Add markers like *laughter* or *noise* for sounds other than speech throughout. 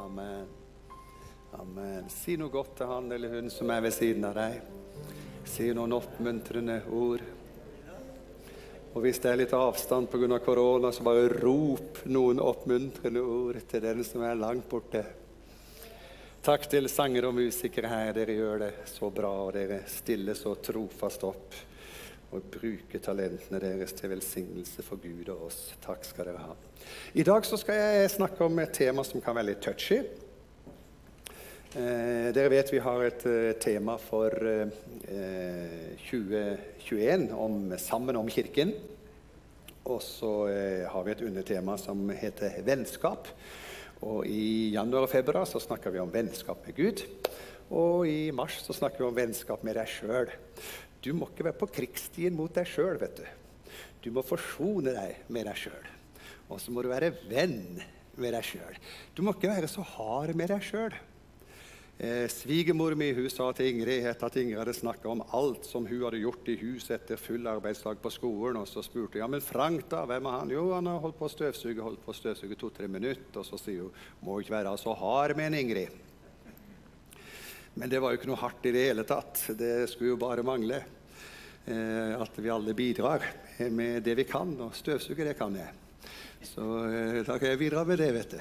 Amen. Amen. Si noe godt til han eller hun som er ved siden av deg. Si noen oppmuntrende ord. Og hvis det er litt avstand pga. korona, så bare rop noen oppmuntrende ord til den som er langt borte. Takk til sangere og musikere her. Dere gjør det så bra, og dere stiller så trofast opp og bruke talentene deres til velsignelse for Gud og oss. Takk skal dere ha. I dag skal jeg snakke om et tema som kan være litt touchy. Eh, dere vet vi har et eh, tema for eh, 2021 om Sammen om kirken. Og så eh, har vi et undertema som heter vennskap. Og I januar og februar så snakker vi om vennskap med Gud. Og i mars så snakker vi om vennskap med deg sjøl. Du må ikke være på krigsstien mot deg sjøl. Du Du må forsone deg med deg sjøl. Og så må du være venn med deg sjøl. Du må ikke være så hard med deg sjøl. Eh, Svigermor mi hun sa til Ingrid at Ingrid hadde snakka om alt som hun hadde gjort i huset etter full arbeidsdag på skolen, og så spurte hun ja, men Frank, da, hvem er han? Jo, han har holdt på å støvsuge holdt på å støvsuge to-tre minutter. Og så sier hun må ikke være så hard med en Ingrid. Men det var jo ikke noe hardt i det hele tatt. Det skulle jo bare mangle. Eh, at vi alle bidrar med det vi kan. Og støvsuge, det kan jeg. Så eh, da kan jeg bidra med det, vet du.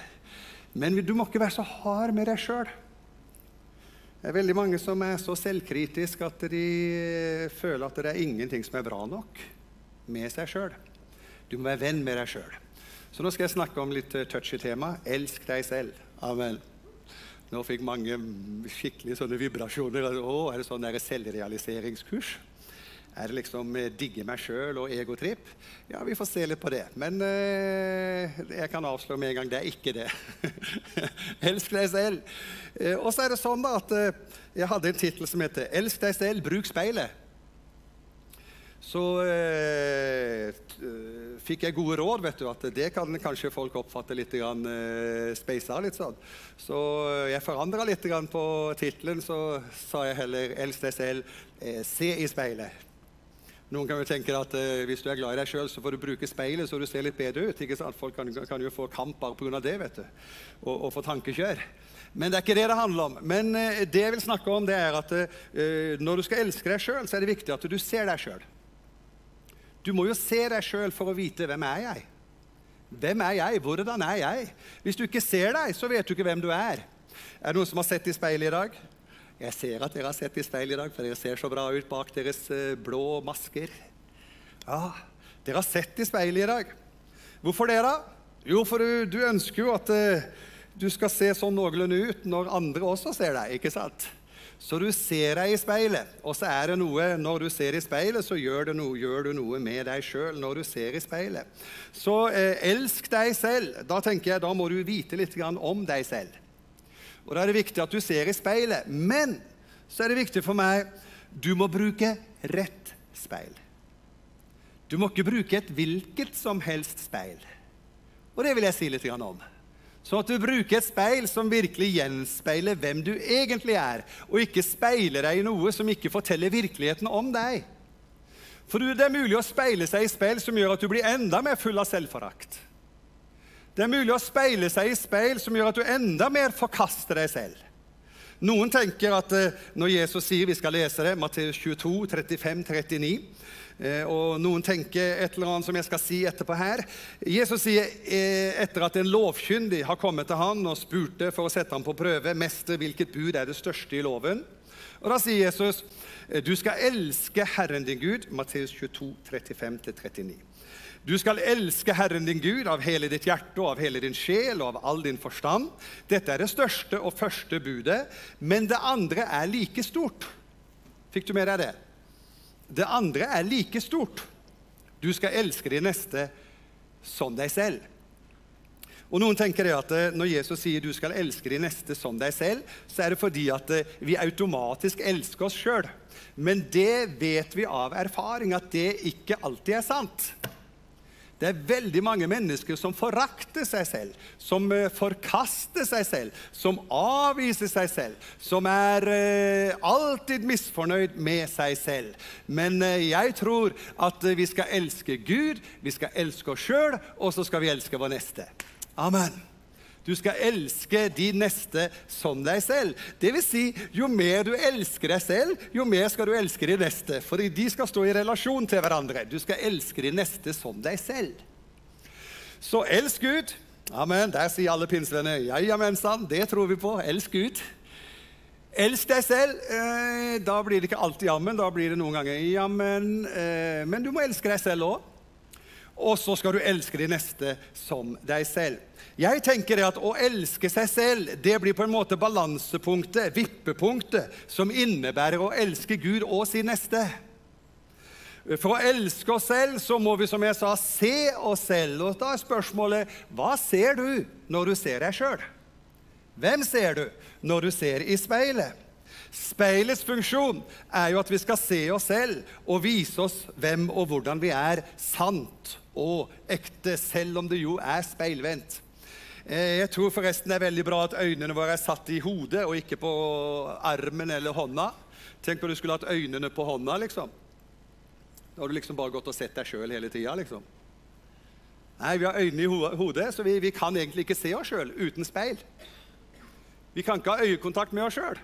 Men du må ikke være så hard med deg sjøl. Det er veldig mange som er så selvkritiske at de eh, føler at det er ingenting som er bra nok med seg sjøl. Du må være venn med deg sjøl. Så nå skal jeg snakke om litt touchy tema. Elsk deg selv. Amen. Nå fikk mange skikkelig sånne vibrasjoner. Å, er det sånn selvrealiseringskurs? Er det liksom eh, digge meg sjøl og egotripp? Ja, vi får se litt på det. Men eh, jeg kan avslå med en gang det er ikke det. *laughs* Elsk deg selv. Eh, og så er det sånn da at eh, jeg hadde en tittel som heter 'Elsk deg selv, bruk speilet' så eh, fikk jeg gode råd. vet du, at Det kan kanskje folk oppfatte litt grann, eh, speisa litt sånn. Så jeg forandra litt grann på tittelen. Så sa jeg heller LCSL eh, se i speilet'. Noen kan jo tenke at eh, hvis du er glad i deg sjøl, så får du bruke speilet så du ser litt bedre ut. ikke sant? Folk kan, kan jo få kamp bare pga. det, vet du. Og, og få tankekjør. Men det er ikke det det handler om. Men eh, det jeg vil snakke om, det er at eh, når du skal elske deg sjøl, så er det viktig at du ser deg sjøl. Du må jo se deg sjøl for å vite hvem er jeg Hvem er jeg? Hvordan er jeg? Hvis du ikke ser deg, så vet du ikke hvem du er. Er det noen som har sett i speilet i dag? Jeg ser at dere har sett i speilet i dag, for dere ser så bra ut bak deres eh, blå masker. Ja, dere har sett i speilet i dag. Hvorfor det, da? Jo, for du, du ønsker jo at uh, du skal se sånn noenlunde ut når andre også ser deg. ikke sant? Så du ser deg i speilet, og så er det noe når du ser i speilet, så gjør, noe, gjør du noe med deg sjøl når du ser i speilet. Så eh, elsk deg selv. Da tenker jeg, da må du vite litt om deg selv. Og Da er det viktig at du ser i speilet. Men så er det viktig for meg du må bruke rett speil. Du må ikke bruke et hvilket som helst speil. Og det vil jeg si litt om. Sånn at du bruker et speil som virkelig gjenspeiler hvem du egentlig er, og ikke speiler deg i noe som ikke forteller virkeligheten om deg. For det er mulig å speile seg i speil som gjør at du blir enda mer full av selvforakt. Det er mulig å speile seg i speil som gjør at du enda mer forkaster deg selv. Noen tenker at eh, når Jesus sier vi skal lese det, Matteus 22, 35, 39 Eh, og noen tenker et eller annet som jeg skal si etterpå her. Jesus sier eh, etter at en lovkyndig har kommet til han og spurte for å sette ham på prøve, 'Mester, hvilket bud er det største i loven?' Og Da sier Jesus, eh, 'Du skal elske Herren din Gud', Matteus 22, 35-39. Du skal elske Herren din Gud av hele ditt hjerte og av hele din sjel og av all din forstand. Dette er det største og første budet, men det andre er like stort. Fikk du med deg det? Det andre er like stort. Du skal elske de neste som deg selv. Og Noen tenker det at eh, Når Jesus sier du skal elske de neste som deg selv, så er det fordi at eh, vi automatisk elsker oss sjøl. Men det vet vi av erfaring at det ikke alltid er sant. Det er veldig mange mennesker som forakter seg selv, som eh, forkaster seg selv, som avviser seg selv, som er eh, alltid misfornøyd med seg selv. Men eh, jeg tror at vi skal elske Gud, vi skal elske oss sjøl, og så skal vi elske vår neste. Amen. Du skal elske de neste som deg selv. Det vil si, jo mer du elsker deg selv, jo mer skal du elske de neste. Fordi de skal stå i relasjon til hverandre. Du skal elske de neste som deg selv. Så elsk Gud. Amen. Der sier alle pinsevenner ja, jamen sann, det tror vi på. Elsk Gud. Elsk deg selv. Eh, da blir det ikke alltid jammen. Da blir det noen ganger jammen. Eh, men du må elske deg selv òg. Og så skal du elske de neste som deg selv. Jeg tenker at Å elske seg selv det blir på en måte balansepunktet, vippepunktet, som innebærer å elske Gud og sin neste. For å elske oss selv så må vi som jeg sa, se oss selv. Og da er spørsmålet hva ser du når du ser deg sjøl? Hvem ser du når du ser i speilet? Speilets funksjon er jo at vi skal se oss selv og vise oss hvem og hvordan vi er sant og ekte, selv om det jo er speilvendt. Eh, jeg tror forresten det er veldig bra at øynene våre er satt i hodet og ikke på armen eller hånda. Tenk om du skulle hatt øynene på hånda, liksom. Da har du liksom bare gått og sett deg sjøl hele tida, liksom. Nei, vi har øynene i hodet, så vi, vi kan egentlig ikke se oss sjøl uten speil. Vi kan ikke ha øyekontakt med oss sjøl.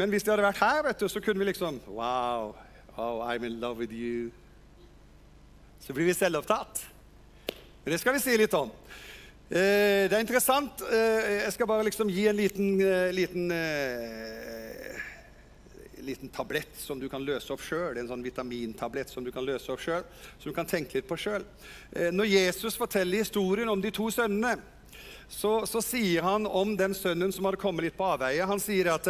Men hvis de hadde vært her, vet du, så kunne vi liksom Wow, oh, I'm in love with you. Så blir vi selvopptatt. Det skal vi si litt om. Eh, det er interessant. Eh, jeg skal bare liksom gi en liten, eh, liten, liten tablett som du kan løse opp sjøl. En sånn vitamintablett som du kan løse opp sjøl, som du kan tenke litt på sjøl. Når Jesus forteller historien om de to sønnene, så, så, sier han om den sønnen som hadde kommet litt på avveie, han sier at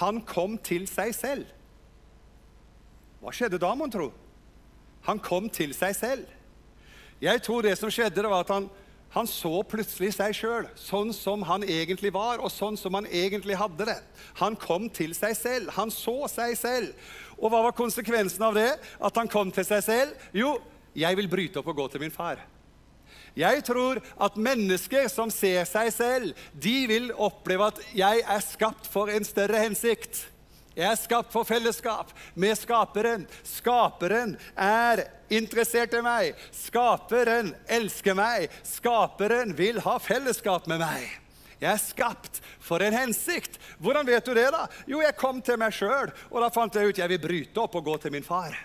han kom til seg selv. Hva skjedde da, mon tro? Han kom til seg selv. Jeg tror det som skjedde, det var at han han så plutselig seg sjøl, sånn som han egentlig var, og sånn som han egentlig hadde det. Han kom til seg selv. Han så seg selv. Og hva var konsekvensen av det? At han kom til seg selv? Jo, jeg vil bryte opp og gå til min far. Jeg tror at mennesker som ser seg selv, de vil oppleve at jeg er skapt for en større hensikt. Jeg er skapt for fellesskap med Skaperen. Skaperen er interessert i meg. Skaperen elsker meg. Skaperen vil ha fellesskap med meg. Jeg er skapt for en hensikt. Hvordan vet du det? da? Jo, jeg kom til meg sjøl, og da fant jeg ut jeg vil bryte opp og gå til min far.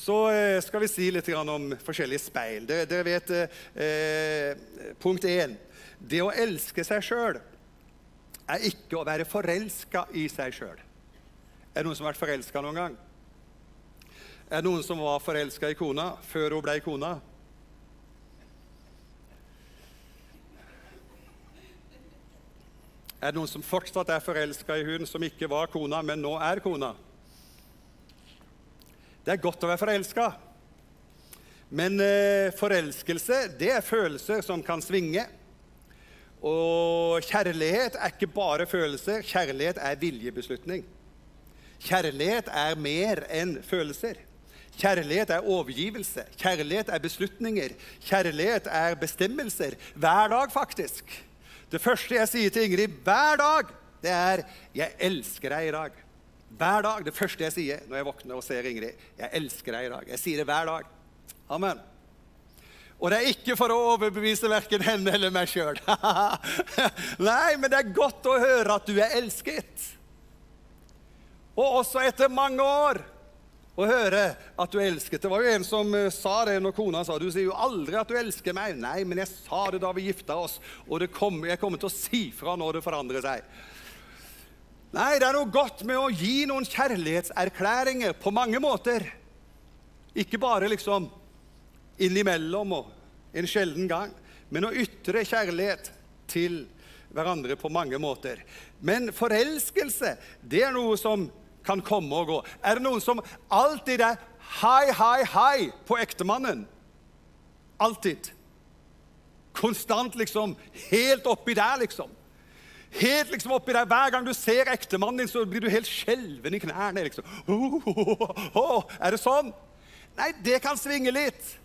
Så eh, skal vi si litt om forskjellige speil. Dere vet eh, punkt én. Det å elske seg sjøl er ikke å være forelska i seg sjøl. Er det noen som har vært forelska noen gang? Er det noen som var forelska i kona før hun ble kona? Er det noen som fortsatt er forelska i hun som ikke var kona, men nå er kona? Det er godt å være forelska. Men eh, forelskelse det er følelser som kan svinge. Og kjærlighet er ikke bare følelser. Kjærlighet er viljebeslutning. Kjærlighet er mer enn følelser. Kjærlighet er overgivelse. Kjærlighet er beslutninger. Kjærlighet er bestemmelser. Hver dag, faktisk. Det første jeg sier til Ingrid hver dag, det er 'Jeg elsker deg i dag'. Hver dag. Det første jeg sier når jeg våkner og ser Ingrid. 'Jeg elsker deg i dag'. Jeg sier det hver dag. Amen. Og det er ikke for å overbevise verken henne eller meg sjøl. *laughs* Nei, men det er godt å høre at du er elsket. Og også etter mange år å høre at du er elsket. Det var jo en som eh, sa det når kona sa du sier jo aldri at du elsker meg. Nei, men jeg sa det da vi gifta oss, og kom, jeg kommer til å si fra når det forandrer seg. Nei, det er noe godt med å gi noen kjærlighetserklæringer på mange måter. Ikke bare liksom innimellom og en sjelden gang, men å ytre kjærlighet til hverandre på mange måter. Men forelskelse, det er noe som kan komme og gå. Er det noen som alltid er hei, hei, hei på ektemannen? Alltid. Konstant, liksom. Helt oppi der, liksom. Helt liksom oppi deg. Hver gang du ser ektemannen din, så blir du helt skjelven i knærne. liksom. Oh, oh, oh, er det sånn? Nei, det kan svinge litt.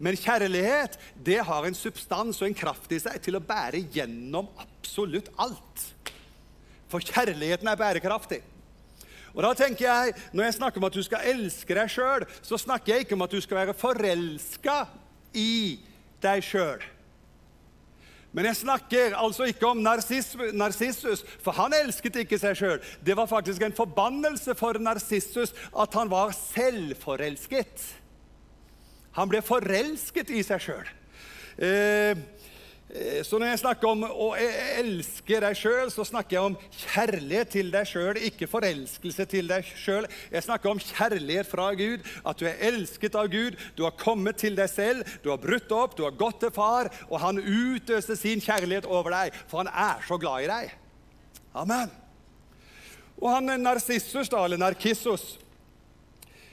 Men kjærlighet det har en substans og en kraft i seg til å bære gjennom absolutt alt. For kjærligheten er bærekraftig. Og da tenker jeg, Når jeg snakker om at du skal elske deg sjøl, så snakker jeg ikke om at du skal være forelska i deg sjøl. Men jeg snakker altså ikke om Narsissus, for han elsket ikke seg sjøl. Det var faktisk en forbannelse for Narsissus at han var selvforelsket. Han ble forelsket i seg sjøl. Eh, så når jeg snakker om å e- elske deg sjøl, så snakker jeg om kjærlighet til deg sjøl, ikke forelskelse til deg sjøl. Jeg snakker om kjærlighet fra Gud, at du er elsket av Gud. Du har kommet til deg selv, du har brutt opp, du har gått til far, og han utøser sin kjærlighet over deg, for han er så glad i deg. Amen. Og han Narsissus, da, eller Narkissus,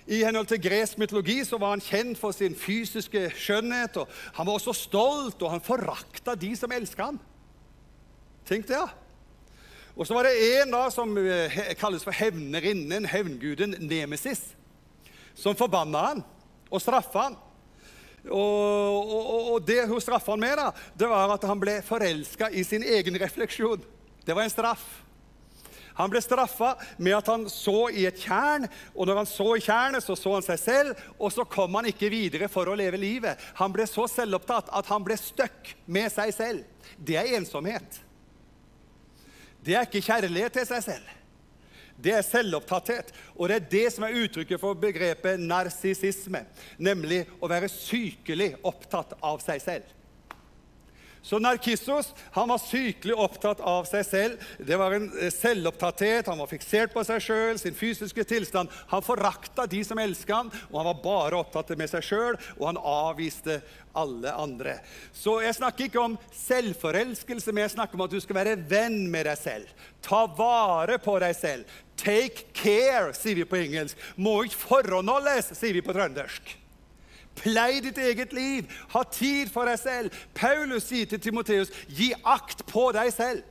i henhold til gresk mytologi så var han kjent for sin fysiske skjønnhet. og Han var også stolt, og han forakta de som elska ham. Tenk det, ja. Og så var det en da som eh, kalles for hevnerinnen, hevnguden Nemesis, som forbanna han og straffa han. Og, og, og, det hun straffa han med, da, det var at han ble forelska i sin egen refleksjon. Det var en straff. Han ble straffa med at han så i et tjern, og når han så i tjernet, så så han seg selv, og så kom han ikke videre for å leve livet. Han ble så selvopptatt at han ble støkk med seg selv. Det er ensomhet. Det er ikke kjærlighet til seg selv. Det er selvopptatthet. Og det er det som er uttrykket for begrepet narsissisme, nemlig å være sykelig opptatt av seg selv. Så Narkissos han var sykelig opptatt av seg selv. Det var en eh, selvopptatthet. Han var fiksert på seg sjøl, sin fysiske tilstand. Han forakta de som elsket ham, og han var bare opptatt med seg sjøl, og han avviste alle andre. Så jeg snakker ikke om selvforelskelse, men jeg snakker om at du skal være venn med deg selv. Ta vare på deg selv. Take care, sier vi på engelsk. Må ikke forhåndholdes, sier vi på trøndersk. Plei ditt eget liv. Ha tid for deg selv. Paulus sier til Timoteus, gi akt på deg selv.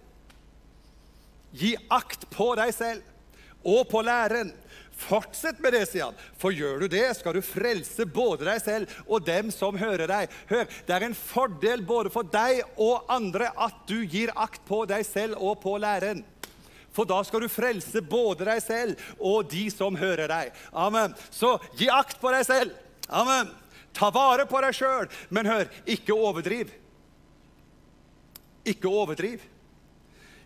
Gi akt på deg selv og på læren. Fortsett med det, sier han, for gjør du det, skal du frelse både deg selv og dem som hører deg. Hør, Det er en fordel både for deg og andre at du gir akt på deg selv og på læren. For da skal du frelse både deg selv og de som hører deg. Amen. Så gi akt på deg selv. Amen. Ta vare på deg sjøl. Men hør, ikke overdriv. Ikke overdriv.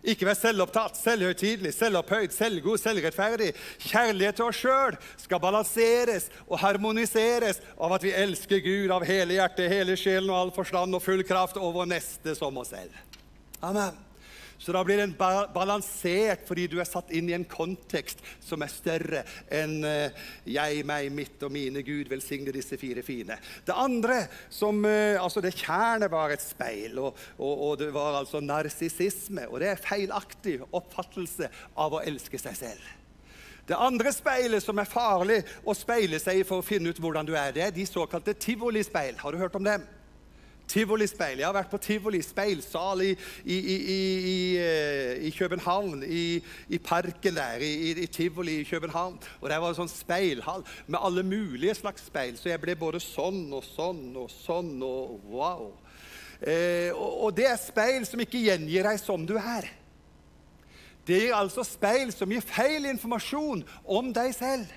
Ikke vær selvopptatt, selvhøytidelig, selvopphøyd, selvgod, selvrettferdig. Kjærlighet til oss sjøl skal balanseres og harmoniseres av at vi elsker Gud av hele hjertet, hele sjelen og all forstand og full kraft over neste som oss selv. Amen. Så da blir den balansert fordi du er satt inn i en kontekst som er større enn eh, jeg, meg, mitt og mine. Gud velsigne disse fire fine. Det andre, som, eh, altså det kjernet var et speil, og, og, og det var altså narsissisme. Og det er feilaktig oppfattelse av å elske seg selv. Det andre speilet som er farlig å speile seg i for å finne ut hvordan du er, det er de såkalte tivolispeil. Har du hørt om dem? Tivolispeil. Jeg har vært på tivoli speilsal i, i, i, i eh, København, i, parken der, i, tivoli i København. Og Der var en sånn speilhall med alle mulige slags speil. Så jeg ble både sånn og sånn og sånn og wow. Eh, og, og det er speil som ikke gjengir deg som du er. Det er altså speil som gir feil informasjon om deg selv.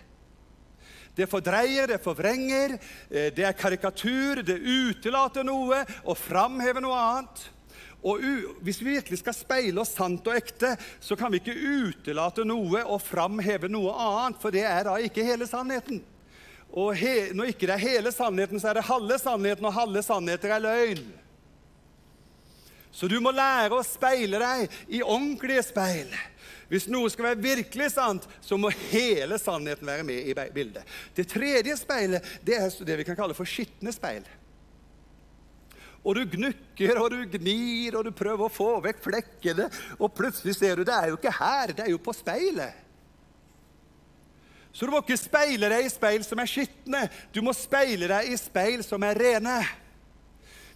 Det fordreier, det forvrenger, eh, det er karikatur, det utelater noe og framhever noe annet. Og Hvis vi virkelig skal speile oss sant og ekte, så kan vi ikke utelate noe og framheve noe annet, for det er da ikke hele sannheten. Og he, når ikke det er hele sannheten, så er det halve sannheten, og halve sannheter er løgn. Så du må lære å speile deg i ordentlige speil. Hvis noe skal være virkelig sant, så må hele sannheten være med i bildet. Det tredje speilet det er det vi kan kalle for skitne speil. Og du gnukker og du gnir og du prøver å få vekk flekkene, og plutselig ser du det er jo ikke her, det er jo på speilet. Så du må ikke speile deg i speil som er skitne. Du må speile deg i speil som er rene.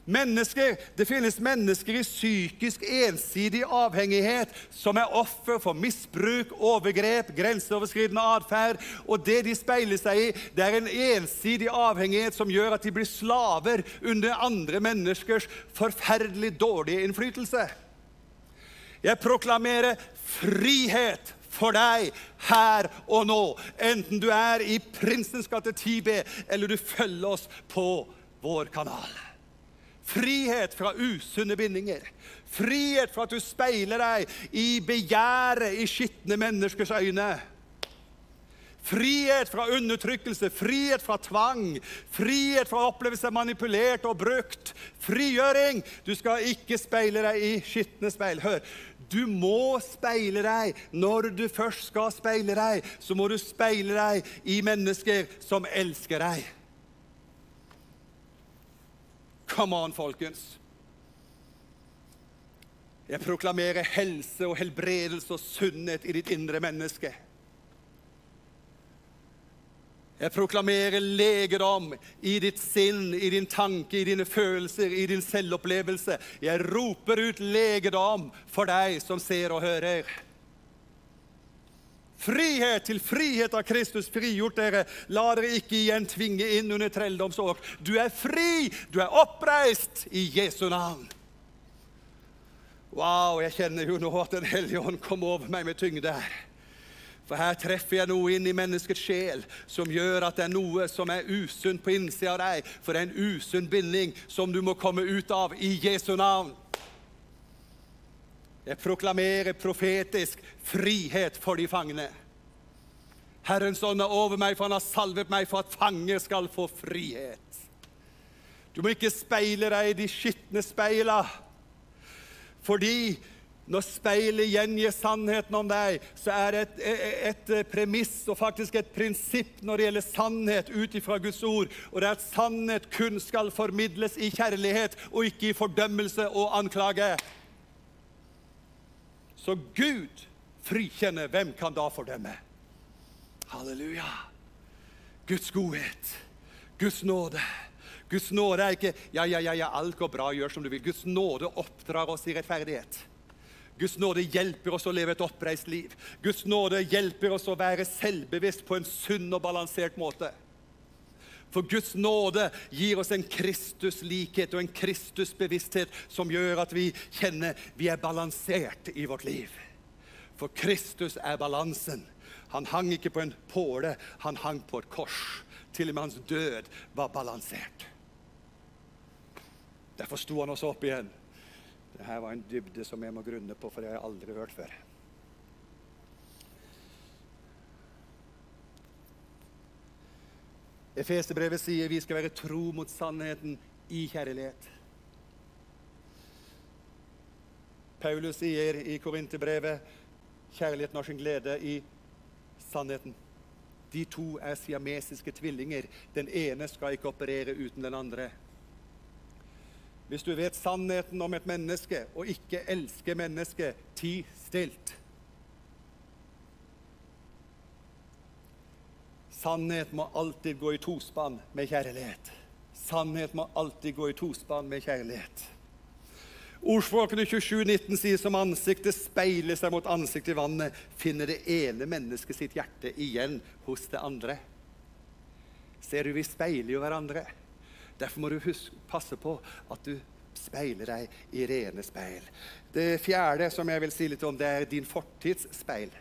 Mennesker, Det finnes mennesker i psykisk ensidig avhengighet som er offer for misbruk, overgrep, grenseoverskridende atferd. Og det de speiler seg i, det er en ensidig avhengighet som gjør at de blir slaver under andre menneskers forferdelig dårlige innflytelse. Jeg proklamerer frihet for deg her og nå, enten du er i Prinsens gate 10B eller du følger oss på vår kanal. Frihet fra usunne bindinger. Frihet fra at du speiler deg i begjæret i skitne menneskers øyne. Frihet fra undertrykkelse, frihet fra tvang, frihet fra å oppleve seg manipulert og brukt. Frigjøring! Du skal ikke speile deg i skitne speil. Hør, du må speile deg. Når du først skal speile deg, så må du speile deg i mennesker som elsker deg. Come on, folkens. Jeg proklamerer helse og helbredelse og sunnhet i ditt indre menneske. Jeg proklamerer legedom i ditt sinn, i din tanke, i dine følelser, i din selvopplevelse. Jeg roper ut legedom for deg som ser og hører. Frihet til frihet av Kristus frigjort dere. La dere ikke igjen tvinge inn under trelldomsåk. Du er fri, du er oppreist i Jesu navn. Wow, jeg kjenner jo nå at Den hellige ånd kom over meg med tyngde her. For her treffer jeg noe inn i menneskets sjel som gjør at det er noe som er usunt på innsida av deg. For det er en usunn binding som du må komme ut av i Jesu navn. Jeg proklamerer profetisk frihet for de fangne. Herrens ånd er over meg, for han har salvet meg for at fanger skal få frihet. Du må ikke speile deg i de skitne speila, fordi når speilet gjengir sannheten om deg, så er det et, et, et, premiss og faktisk et prinsipp når det gjelder sannhet ut ifra Guds ord. Og det er at sannhet kun skal formidles i kjærlighet og ikke i fordømmelse og anklage. Så Gud frikjenner. Hvem kan da fordømme? Halleluja. Guds godhet, Guds nåde. Guds nåde er ikke ja, ja, ja, ja, alt går bra, gjør som du vil. Guds nåde oppdrar oss i rettferdighet. Guds nåde hjelper oss å leve et oppreist liv. Guds nåde hjelper oss å være selvbevisst på en sunn og balansert måte. For Guds nåde gir oss en Kristuslikhet og en Kristusbevissthet som gjør at vi kjenner vi er balansert i vårt liv. For Kristus er balansen. Han hang ikke på en påle, han hang på et kors. Til og med hans død var balansert. Derfor sto han også opp igjen. Dette var en dybde som jeg må grunne på, for det har jeg aldri hørt før. Efeserbrevet sier vi skal være tro mot sannheten i kjærlighet. Paulus sier i Korinterbrevet kjærligheten har sin glede i sannheten. De to er siamesiske tvillinger. Den ene skal ikke operere uten den andre. Hvis du vet sannheten om et menneske og ikke elsker mennesket, ti stilt. Sannhet må alltid gå i tospann med kjærlighet. Sannhet må alltid gå i tospann med kjærlighet. Ordspråkene 27,19 sier som ansiktet speiler seg mot ansiktet i vannet, finner det ene mennesket sitt hjerte igjen hos det andre. Ser du, vi speiler jo hverandre. Derfor må du huske, passe på at du speiler deg i rene speil. Det fjerde som jeg vil si litt om, det er din fortidsspeil.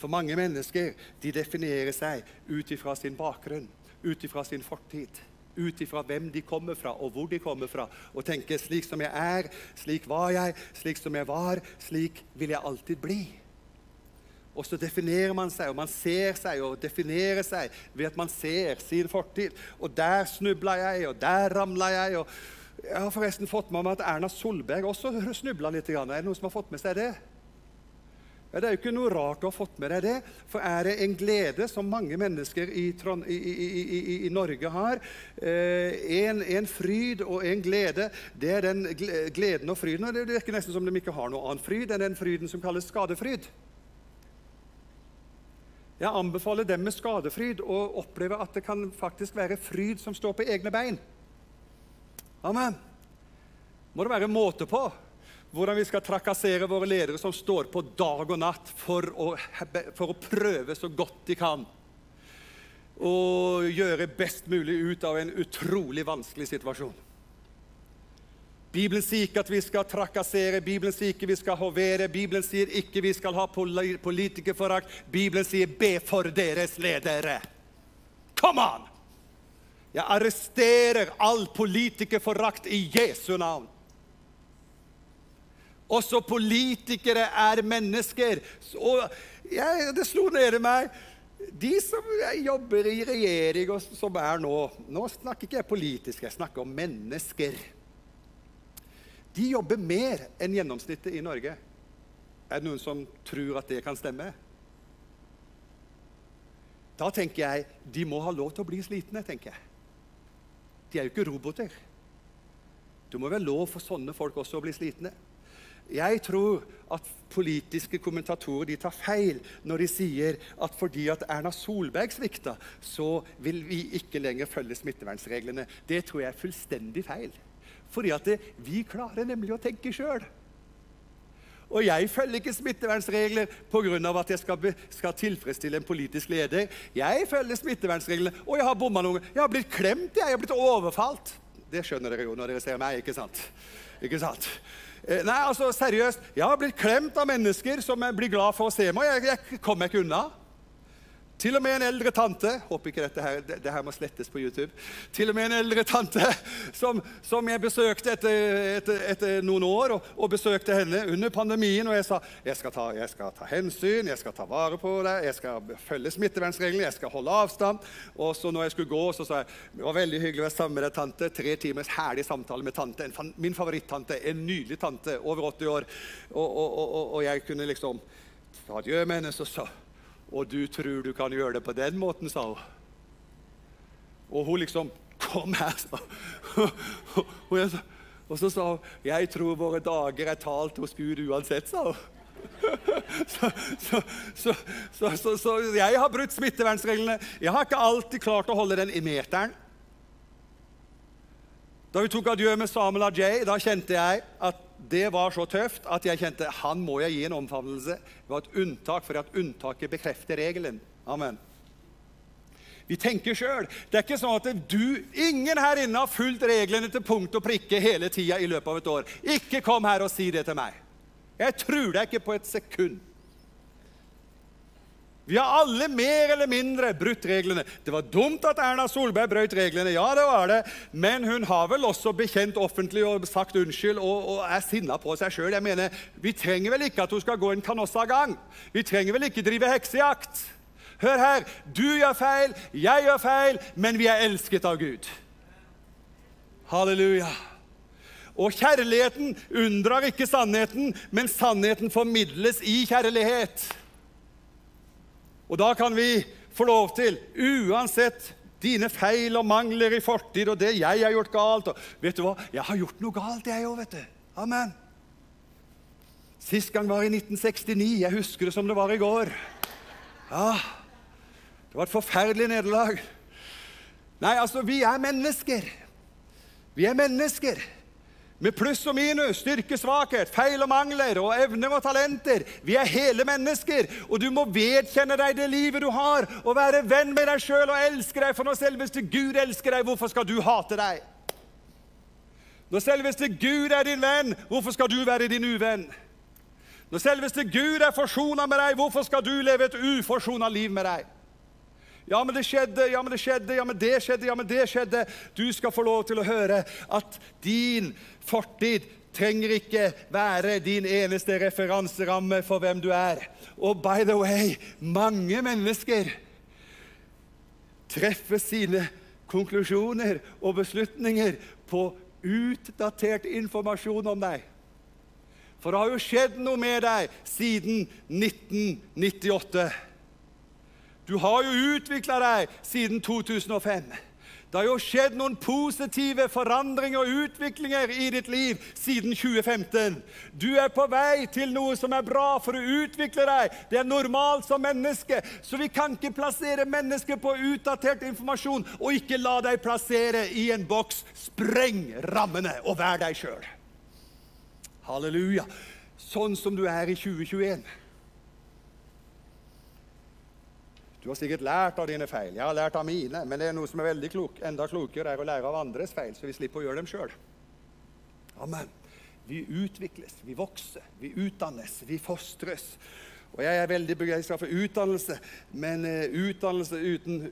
For mange mennesker de definerer seg ut ifra sin bakgrunn, ut ifra sin fortid. Ut ifra hvem de kommer fra, og hvor de kommer fra. Og tenker slik som jeg er, slik var jeg, slik som jeg var, slik vil jeg alltid bli. Og så definerer man seg, og man ser seg og definerer seg ved at man ser sin fortid. Og der snubla jeg, og der ramla jeg. og Jeg har forresten fått med meg at Erna Solberg også snubla litt. Er det noen som har fått med seg det? Ja, det er jo ikke noe rart å ha fått med deg det. For er det en glede som mange mennesker i, Trond, i, i, i Norge har, eh, en, en, fryd og en glede, det er den gleden og fryden. Og det virker nesten som de ikke har noe annen fryd enn den fryden som kalles skadefryd. Jeg anbefaler dem med skadefryd å oppleve at det kan faktisk være fryd som står på egne bein. Amen. Må det være måte på hvordan vi skal trakassere våre ledere som står på dag og natt for å, for å prøve så godt de kan og gjøre best mulig ut av en utrolig vanskelig situasjon. Bibelen sier ikke at vi skal trakassere, Bibelen sier ikke vi skal hovere, Bibelen sier ikke vi skal ha politikerforakt. Bibelen sier 'be for deres ledere'. Come on! Jeg arresterer all politikerforakt i Jesu navn. Også politikere er mennesker. Og jeg, det slo ned i meg De som jobber i regjering, og som er nå Nå snakker ikke jeg politisk, jeg snakker om mennesker. De jobber mer enn gjennomsnittet i Norge. Er det noen som tror at det kan stemme? Da tenker jeg de må ha lov til å bli slitne. tenker jeg. De er jo ikke roboter. Det må være lov for sånne folk også å bli slitne. Jeg tror at politiske kommentatorer tar feil når de sier at fordi at Erna Solberg svikta, så vil vi ikke lenger følge smittevernreglene. Det tror jeg er fullstendig feil. Fordi at det, vi klarer nemlig å tenke sjøl. Og jeg følger ikke smittevernregler pga. at jeg skal, skal, tilfredsstille en politisk leder. Jeg følger smittevernreglene, og jeg har bomma noen Jeg har blitt klemt, jeg har blitt overfalt. Det skjønner dere jo når dere ser meg, ikke sant? Ikke sant? Eh, nei, altså seriøst, Jeg har blitt klemt av mennesker som blir glad for å se meg. Jeg, jeg kommer ikke unna. Til og med en eldre tante håper ikke dette her, det her må slettes på YouTube. Til og med en eldre tante som, som jeg besøkte etter, etter, etter noen år, og, og, besøkte henne under pandemien. Og jeg sa jeg skal, ta, jeg skal ta hensyn, jeg skal ta vare på deg, jeg skal følge smittevernreglene, jeg skal holde avstand. Og så når jeg skulle gå, så sa jeg det var veldig hyggelig å være sammen med deg, tante. Tre timers herlig samtale med tante. En, min favorittante. En nydelig tante over 80 år. Og, og, og jeg kunne liksom ta adjø med henne. så sa og du tror du kan gjøre det på den måten, sa hun. Og hun liksom Kom her, sa hun. Og så sa hun Jeg tror våre dager er talt hos Gud uansett, sa hun. Så, så, så, så, jeg har brutt smittevernreglene. Jeg har ikke alltid klart å holde den i meteren. Da vi tok adjø med Samuel Ajay, da kjente jeg at det var så tøft at jeg kjente han må jeg gi en omfavnelse. Det var et unntak for at unntaket bekrefter regelen. Amen. Vi tenker sjøl. Det er ikke sånn at du, ingen her inne har fulgt reglene til punkt og prikke hele tida i løpet av et år. Ikke kom her og si det til meg. Jeg tror deg ikke på et sekund. Vi har alle mer eller mindre brutt reglene. Det var dumt at Erna Solberg brøt reglene, ja, det var det. men hun har vel også bekjent offentlig og sagt unnskyld og, og er sinna på seg sjøl. Vi trenger vel ikke at hun skal gå en kanossagang. Vi trenger vel ikke drive heksejakt. Hør her, du gjør feil, jeg gjør feil, men vi er elsket av Gud. Halleluja. Og kjærligheten unndrar ikke sannheten, men sannheten formidles i kjærlighet. Og da kan vi få lov til, uansett dine feil og mangler i fortid og det jeg har gjort galt og Vet du hva? Jeg har gjort noe galt, jeg òg, vet du. Amen. Sist gang var i 1969. Jeg husker det som det var i går. Ja, Det var et forferdelig nederlag. Nei, altså, vi er mennesker. Vi er mennesker. Med pluss og minus, styrke, svakhet, feil og mangler og evner og talenter. Vi er hele mennesker, og du må vedkjenne deg det livet du har, og være venn med deg sjøl og elske deg, for når selveste Gud elsker deg, hvorfor skal du hate deg? Når selveste Gud er din venn, hvorfor skal du være din uvenn? Når selveste Gud er forsona med deg, hvorfor skal du leve et uforsona liv med deg? Ja, men det skjedde, ja, men det skjedde, ja, men det skjedde, ja, men det skjedde. Du skal få lov til å høre at din fortid trenger ikke være din eneste referanseramme for hvem du er. Og by the way, mange mennesker treffer sine konklusjoner og beslutninger på utdatert informasjon om deg. For det har jo skjedd noe med deg siden 1998. Du har jo utvikla deg siden 2005. Det har jo skjedd noen positive forandringer og utviklinger i ditt liv siden 2015. Du er på vei til noe som er bra for å utvikle deg. Det er normalt som menneske. Så vi kan ikke plassere mennesker på utdatert informasjon og ikke la deg plassere i en boks. Spreng rammene og vær deg sjøl. Halleluja. Sånn som du er i 2021. Du har sikkert lært av dine feil. Jeg har lært av mine. Men det er noe som er veldig klok. enda klokere er å lære av andres feil, så vi slipper å gjøre dem sjøl. Amen. Vi utvikles, vi vokser, vi utdannes, vi fostres. Og jeg er veldig begeistra for utdannelse, men uh, utdannelse uten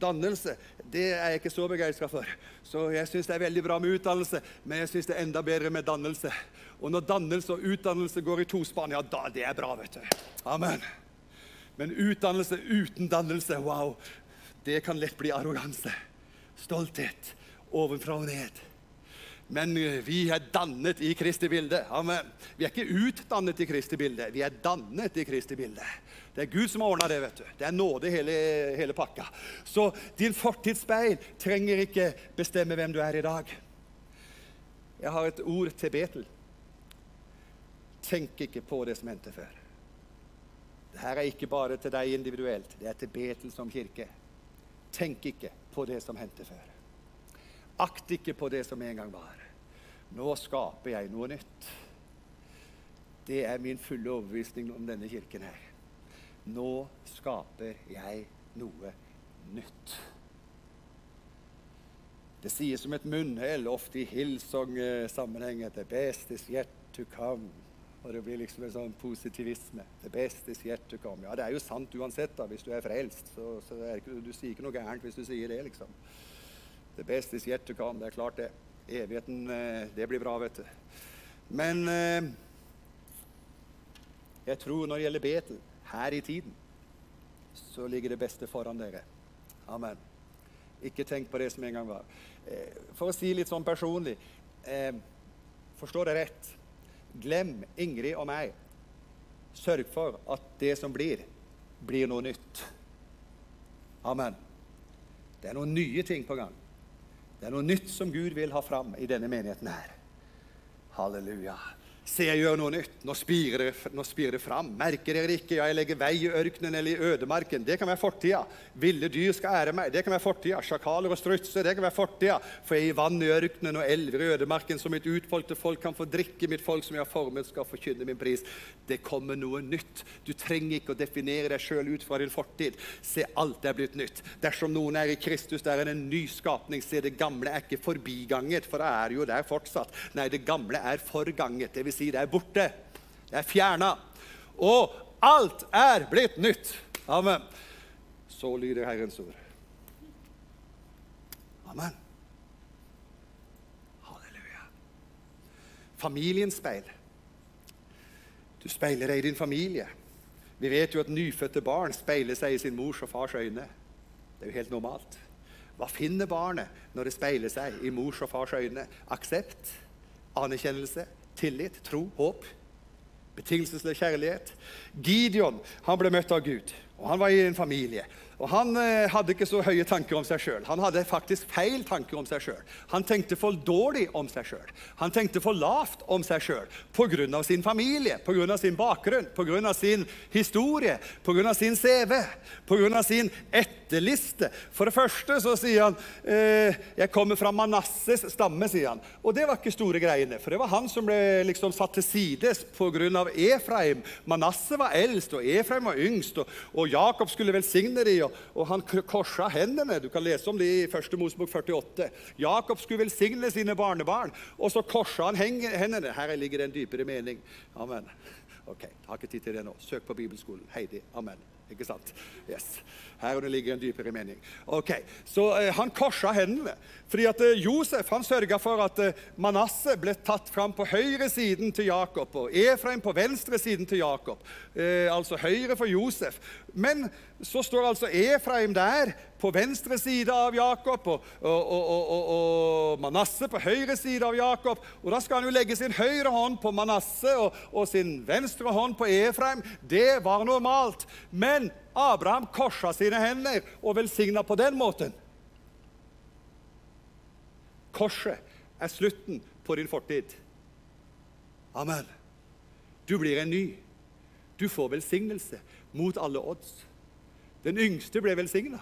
Dannelse det er jeg ikke så begeistra for. Så jeg syns det er veldig bra med utdannelse, men jeg syns det er enda bedre med dannelse. Og når dannelse og utdannelse går i tospann, ja, da det er bra, vet du. Amen. Men utdannelse uten dannelse, wow, det kan lett bli arroganse. Stolthet ovenfra og ned. Men eh, vi er dannet i Kristi bilde. Amen. Vi er ikke utdannet i Kristi bilde, vi er dannet i Kristi bilde. Det er Gud som har ordna det. vet du. Det er nåde hele, hele pakka. Så din fortidsspeil trenger ikke bestemme hvem du er i dag. Jeg har et ord til Betel. Tenk ikke på det som hendte før. Dette er ikke bare til deg individuelt, det er til Betel som kirke. Tenk ikke på det som hendte før. Akt ikke på det som en gang var. Nå skaper jeg noe nytt. Det er min fulle overbevisning om denne kirken her. Nå skaper jeg noe nytt. Det sies som et munnhell, ofte i Hillsong-sammenheng, at 'the best is yet to come'. Og det blir liksom en sånn positivisme. Det best is du kan come'. Ja, det er jo sant uansett, da, hvis du er frelst. Så, så er ikke, du sier ikke noe gærent hvis du sier det, liksom. Det best is du kan come'. Det er klart, det. Evigheten, eh, det blir bra, vet du. Men eh, jeg tror når det gjelder Betel, her i tiden, så ligger det beste foran dere. Amen. Ikke tenk på det som en gang var. Eh, for å si litt sånn personlig Forstår det rett? Glem Ingrid og meg. Sørg for at det som blir, blir noe nytt. Amen. Det er noen nye ting på gang. Det er noe nytt som Gud vil ha fram i denne menigheten her. Halleluja. Se, jeg gjør noe nytt. Nå spirer, det, nå spirer det fram. Merker dere ikke? Ja, jeg legger vei i ørkenen eller i ødemarken. Det kan være fortida. Ville dyr skal ære meg. Det kan være fortida. Sjakaler og strutser. Det kan være fortida. For jeg gir vann i ørkenen og elver i ødemarken, så mitt utvalgte folk kan få drikke. Mitt folk som jeg har formet, skal forkynne min pris. Det kommer noe nytt. Du trenger ikke å definere deg sjøl ut fra din fortid. Se, alt er blitt nytt. Dersom noen er i Kristus, der er en ny skapning. Se, det gamle er ikke forbiganget, for det er jo der fortsatt. Nei, det gamle er forganget. Det vil si si det er borte. Det er fjerna. Og alt er blitt nytt. Amen. Så lyder Herrens ord. Amen. Halleluja. Familiens speil. Du speiler deg i din familie. Vi vet jo at nyfødte barn speiler seg i sin mors og fars øyne. Det er jo helt normalt. Hva finner barnet når det speiler seg i mors og fars øyne? Aksept, anerkjennelse, tillit, tro, håp, betingelsesløs kjærlighet. Gideon han ble møtt av Gud, og han var i en familie. Og Han eh, hadde ikke så høye tanker om seg sjøl. Han hadde faktisk feil tanker om seg sjøl. Han tenkte for dårlig om seg sjøl. Han tenkte for lavt om seg sjøl pga. sin familie, pga. sin bakgrunn, pga. sin historie, pga. sin CV, pga. sin etterliste. For det første så sier han eh, 'Jeg kommer fra Manasses stamme'. sier han. Og det var ikke store greiene, for det var han som ble liksom satt til sides pga. Efraim. Manasse var eldst, og Efraim var yngst, og, og Jakob skulle velsigne dem og han korsa hendene. Du kan lese om det i 1. Mosebok 48. Jakob skulle velsigne sine barnebarn, og så korsa han hendene. Her ligger det en dypere mening. Amen. Ok, jeg har ikke tid til det nå. Søk på bibelskolen. Heidi. Amen. Ikke sant? Yes. Her ligger en dypere mening. Ok, Så eh, han korsa hendene. Fordi at eh, Josef han sørga for at eh, Manasseh ble tatt fram på høyre siden til Jakob, og Efraim på venstre siden til Jakob. Eh, altså høyre for Josef. Men så står altså Efraim der på venstre side av Jakob, og, og, og, og Manasseh på høyre side av Jakob. Og Da skal han jo legge sin høyre hånd på Manasseh og, sin venstre hånd på Efraim. Det var normalt. Men Abraham korsa sine hender og velsigna på den måten. Korset er slutten på din fortid. Amen. Du blir en ny. Du får velsignelse mot alle odds. Den yngste ble velsigna.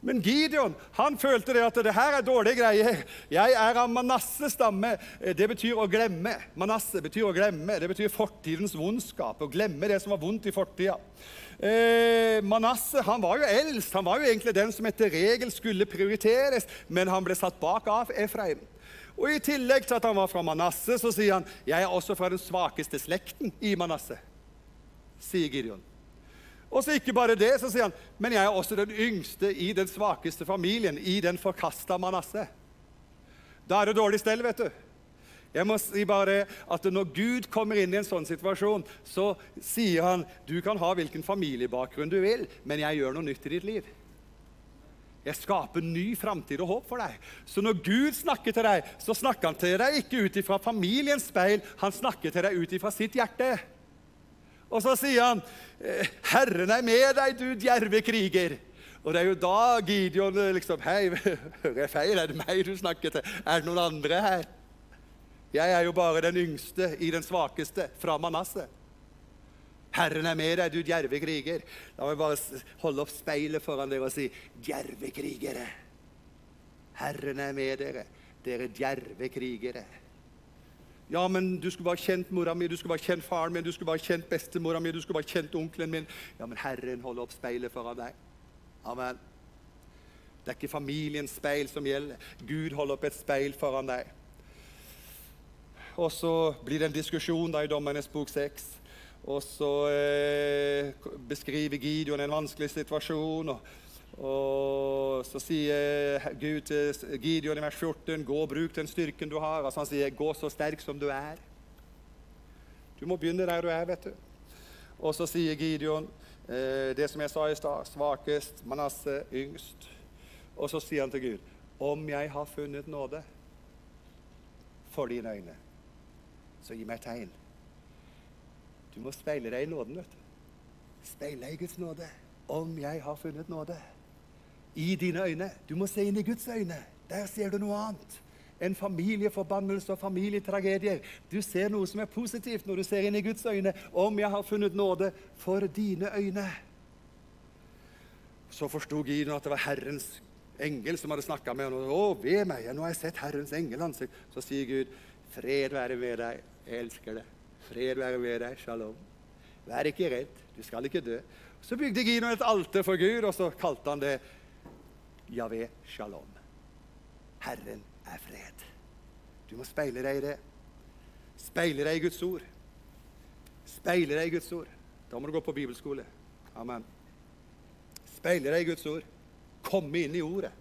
Men Gideon han følte det at det her er dårlige greier. Jeg er av Manasses stamme. Det betyr å glemme. Manasse betyr å glemme. Det betyr fortidens vondskap. Å glemme det som var vondt i fortida. Eh, Manasse han var jo eldst. Han var jo egentlig den som etter regel skulle prioriteres, men han ble satt bak av Efraim. Og I tillegg til at han var fra Manasse, så sier han jeg er også fra den svakeste slekten i Manasse, sier Gideon. Og så ikke bare det, så sier han, men jeg er også den yngste i den svakeste familien, i den forkasta Manasseh. Da er det dårlig stell, vet du. Jeg må si bare at Når Gud kommer inn i en sånn situasjon, så sier han du kan ha hvilken familiebakgrunn du vil, men jeg gjør noe nytt i ditt liv. Jeg skaper ny framtid og håp for deg. Så når Gud snakker til deg, så snakker han til deg ikke ut ifra familiens speil, han snakker til deg ut ifra sitt hjerte. Og så sier han, 'Herren er med deg, du djerve kriger'. Og det er jo da Gideon liksom Hei, *laughs* hører jeg feil? Er det meg du snakker til? Er det noen andre her? Jeg er jo bare den yngste i den svakeste fra Manasseh. Herren er med deg, du djerve kriger. La meg bare holde opp speilet foran dere og si djerve krigere. Herren er med dere, dere djerve krigere. Ja, men du skulle bare kjent mora mi, du skulle bare kjent faren min, du skulle bare kjent bestemora mi, du skulle bare kjent onkelen min. Ja, men Herren holder opp speilet foran deg. Amen. Det er ikke familiens speil som gjelder. Gud holder opp et speil foran deg. Og så blir det en diskusjon da i Dommernes bok 6. Og så eh, beskriver Gideon en vanskelig situasjon. Og, og, så sier Gud til Gideon i vers 14.: Gå og bruk den styrken du har. Altså Han sier, 'Gå så sterk som du er'. Du må begynne der du er, vet du. Og så sier Gideon eh, det som jeg sa i stad, svakest, Manasseh yngst. Og så sier han til Gud, 'Om jeg har funnet nåde for dine øyne, så gi meg tegn.' Du må speile deg i nåden. vet du. Speile deg i Guds nåde. Om jeg har funnet nåde. I dine øyne. Du må se inn i Guds øyne. Der ser du noe annet. En familieforbannelse og familietragedier. Du ser noe som er positivt når du ser inn i Guds øyne. Om jeg har funnet nåde for dine øyne. Så forsto Gideon at det var Herrens engel som hadde snakka med ham. Å, ved meg, nå har jeg sett Herrens engel ansikt. Så sier Gud, fred være med deg, jeg elsker deg. Fred være med deg. Shalom. Vær ikke redd. Du skal ikke dø. Så bygde Gideon et alter for Gud, og så kalte han det Javé Shalom. Herren er fred. Du må speile deg i det. Speile deg i Guds ord. Speile deg i Guds ord. Da må du gå på bibelskole. Amen. Speile deg i Guds ord. Komme inn i ordet.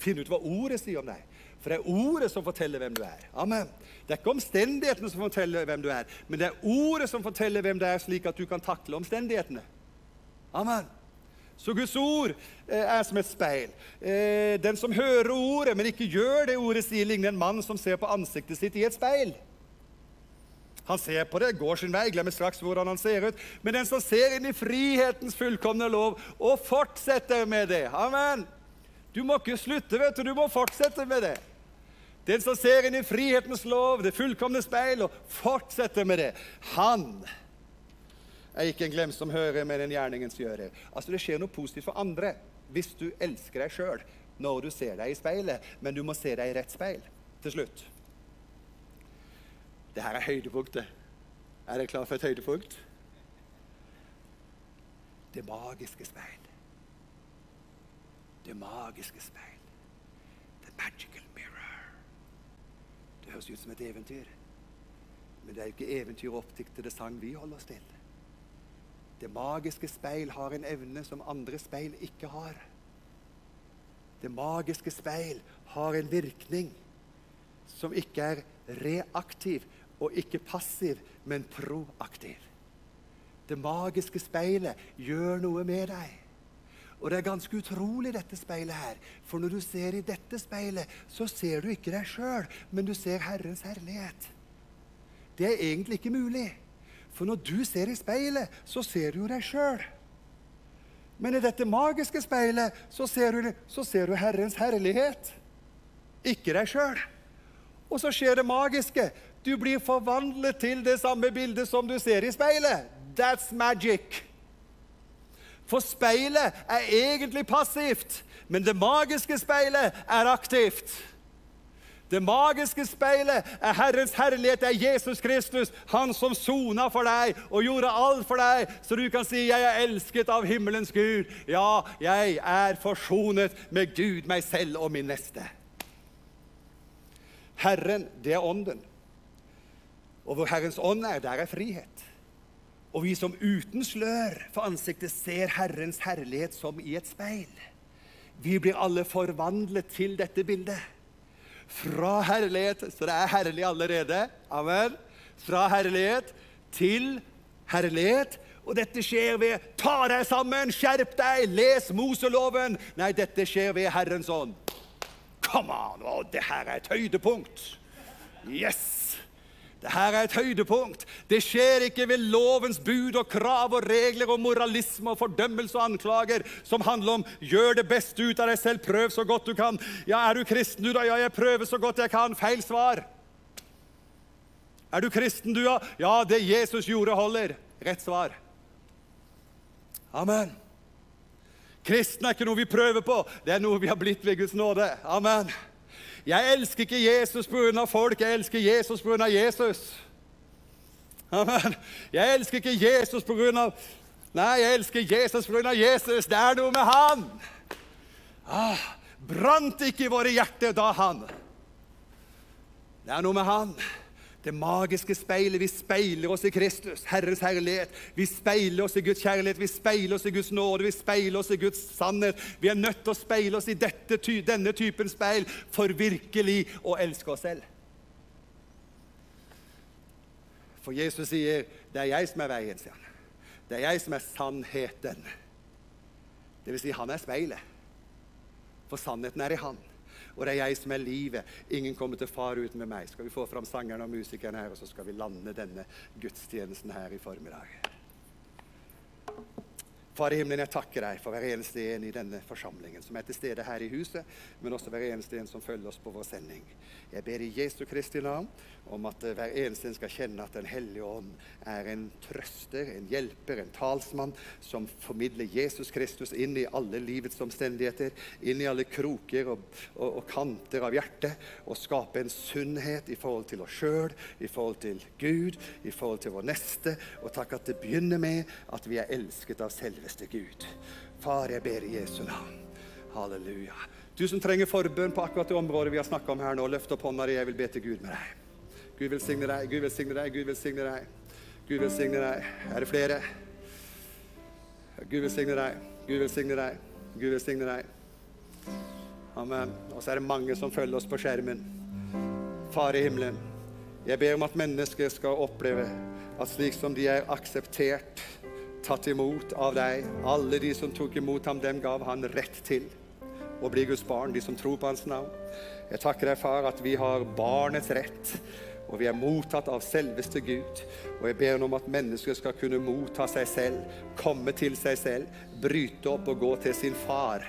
Finne ut hva ordet sier om deg. For det er ordet som forteller hvem du er. Amen. Det er ikke omstendighetene som forteller hvem du er, men det er ordet som forteller hvem du er, slik at du kan takle omstendighetene. Amen. Så Guds ord eh, er som et speil. Eh, den som hører ordet, men ikke gjør det ordet sier, ligner en mann som ser på ansiktet sitt i et speil. Han ser på det, går sin vei, glemmer straks hvordan han ser ut. Men den som ser inn i frihetens fullkomne lov og fortsetter med det Amen. Du må ikke slutte, vet du. Du må fortsette med det. Den som ser inn i frihetens lov, det fullkomne speil, og fortsetter med det, han er ikke en glemsom hører, men en gjerningens gjører. Altså, Det skjer noe positivt for andre hvis du elsker deg sjøl når du ser deg i speilet, men du må se deg i rett speil til slutt. Det her er høydepunktet. Er dere klar for et høydepunkt? Det magiske speil. Det magiske speil. The magical mirror. det høres ut som et eventyr. Men det er jo ikke eventyr til det sang vi holder oss til. Det magiske speil har en evne som andre speil ikke har. Det magiske speil har en virkning som ikke er reaktiv og ikke passiv, men proaktiv. Det magiske speilet gjør noe med deg. Og det er ganske utrolig, dette speilet her. For når du ser i dette speilet, så ser du ikke deg sjøl, men du ser Herrens herlighet. Det er egentlig ikke mulig. For når du ser i speilet, så ser du jo deg sjøl. Men i dette magiske speilet så ser, du, så ser du Herrens herlighet, ikke deg sjøl. Og så skjer det magiske. Du blir forvandlet til det samme bildet som du ser i speilet. That's magic. For speilet er egentlig passivt, men det magiske speilet er aktivt. Det magiske speilet er Herrens herlighet, det er Jesus Kristus, han som sona for deg og gjorde alt for deg, så du kan si 'Jeg er elsket av himmelens Gud'. Ja, jeg er forsonet med Gud, meg selv og min neste. Herren, det er ånden. Og hvor Herrens ånd er, der er frihet. Og vi som uten slør for ansiktet ser Herrens herlighet som i et speil. Vi blir alle forvandlet til dette bildet. Fra herlighet Så det er herlig allerede. Amen. Fra herlighet til herlighet. Og dette skjer ved Ta deg sammen, skjerp deg, les Moseloven. Nei, dette skjer ved Herrens ånd. Come on! Å, det her er et høydepunkt. Yes! Det her er et høydepunkt. Det skjer ikke ved lovens bud og krav og regler og moralisme og fordømmelse og anklager som handler om 'gjør det beste ut av deg selv, prøv så godt du kan'. Ja, er du kristen, du, da? Ja, jeg prøver så godt jeg kan. Feil svar. Er du kristen, du, da? Ja, det Jesus gjorde, holder. Rett svar. Amen. Kristen er ikke noe vi prøver på, det er noe vi har blitt ved Guds nåde. Amen. Jeg elsker ikke Jesus pga. folk, jeg elsker Jesus pga. Jesus. Amen. Jeg elsker ikke Jesus pga. Nei, jeg elsker Jesus pga. Jesus. Det er noe med han. Ah, brant ikke i våre hjerter da han? Det er noe med han. Det magiske speilet. Vi speiler oss i Kristus, Herres herlighet. Vi speiler oss i Guds kjærlighet, vi speiler oss i Guds nåde, vi speiler oss i Guds sannhet. Vi er nødt til å speile oss i dette, denne typen speil for virkelig å elske oss selv. For Jesus sier, 'Det er jeg som er veien', sier han. Det er jeg som er sannheten. Det vil si, han er speilet. For sannheten er i han og det er jeg som er livet. Ingen kommer til far uten med meg. Skal vi få fram sangerne og musikerne her, og så skal vi lande denne gudstjenesten her i formiddag. Far i himmelen, jeg takker deg for hver eneste en i denne forsamlingen som er til stede her i huset, men også hver eneste en som følger oss på vår sending. Jeg ber i Jesu Kristi navn om at eh, hver eneste en skal kjenne at Den hellige ånd er en trøster, en hjelper, en talsmann som formidler Jesus Kristus inn i alle livets omstendigheter, inn i alle kroker og, og, og kanter av hjertet, og skape en sunnhet i forhold til oss sjøl, i forhold til Gud, i forhold til vår neste. Og takk at det begynner med at vi er elsket av selveste Gud. Far, jeg ber i Jesu navn. Halleluja. Du som trenger forbønn på akkurat det området vi har snakka om her nå, løft opp hånda di. Jeg vil be til Gud med deg. Gud velsigne deg, Gud velsigne deg, Gud velsigne deg. Gud velsigne deg. Er det flere? Gud velsigne deg, Gud velsigne deg, Gud velsigne deg. Amen. Og så er det mange som følger oss på skjermen. Far i himmelen, jeg ber om at mennesker skal oppleve at slik som de er akseptert, tatt imot av deg, alle de som tok imot ham, dem gav han rett til og bli Guds barn, de som tror på Hans navn. Jeg takker deg, far, at vi har barnets rett, og vi er mottatt av selveste Gud. Og jeg ber om at mennesker skal kunne motta seg selv, komme til seg selv, bryte opp og gå til sin far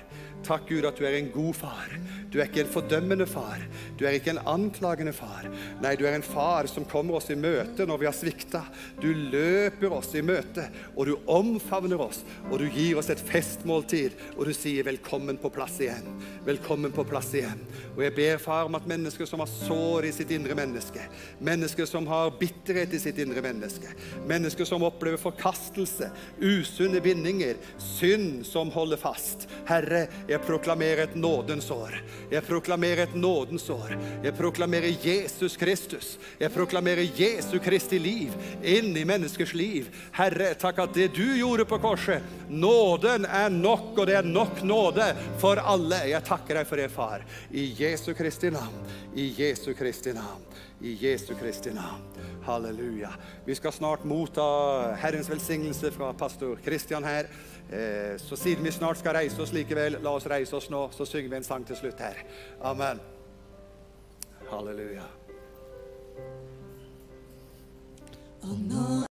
Takk, Gud, at du er en god far. Du er ikke en fordømmende far. Du er ikke en anklagende far. Nei, du er en far som kommer oss i møte når vi har svikta. Du løper oss i møte, og du omfavner oss, og du gir oss et festmåltid, og du sier 'velkommen på plass igjen'. Velkommen på plass igjen. Og jeg ber, far, om at mennesker som har sår i sitt indre menneske, mennesker som har bitterhet i sitt indre menneske, mennesker som opplever forkastelse, usunne bindinger, synd som holder fast Herre, jeg proklamerer et nådens år. Jeg proklamerer et nådens år. Jeg proklamerer Jesus Kristus. Jeg proklamerer Jesu Kristi liv inn i menneskers liv. Herre, takk at det du gjorde på korset, nåden er nok, og det er nok nåde for alle. Jeg takker deg for det, far. I Jesu Kristi navn. I Jesu Kristi navn. I Jesu Kristi navn. Halleluja. Vi skal snart motta Herrens velsignelse fra pastor Kristian her. Eh, så siden vi snart skal reise oss likevel, la oss reise oss nå, så synger vi en sang til slutt her. Amen. Halleluja.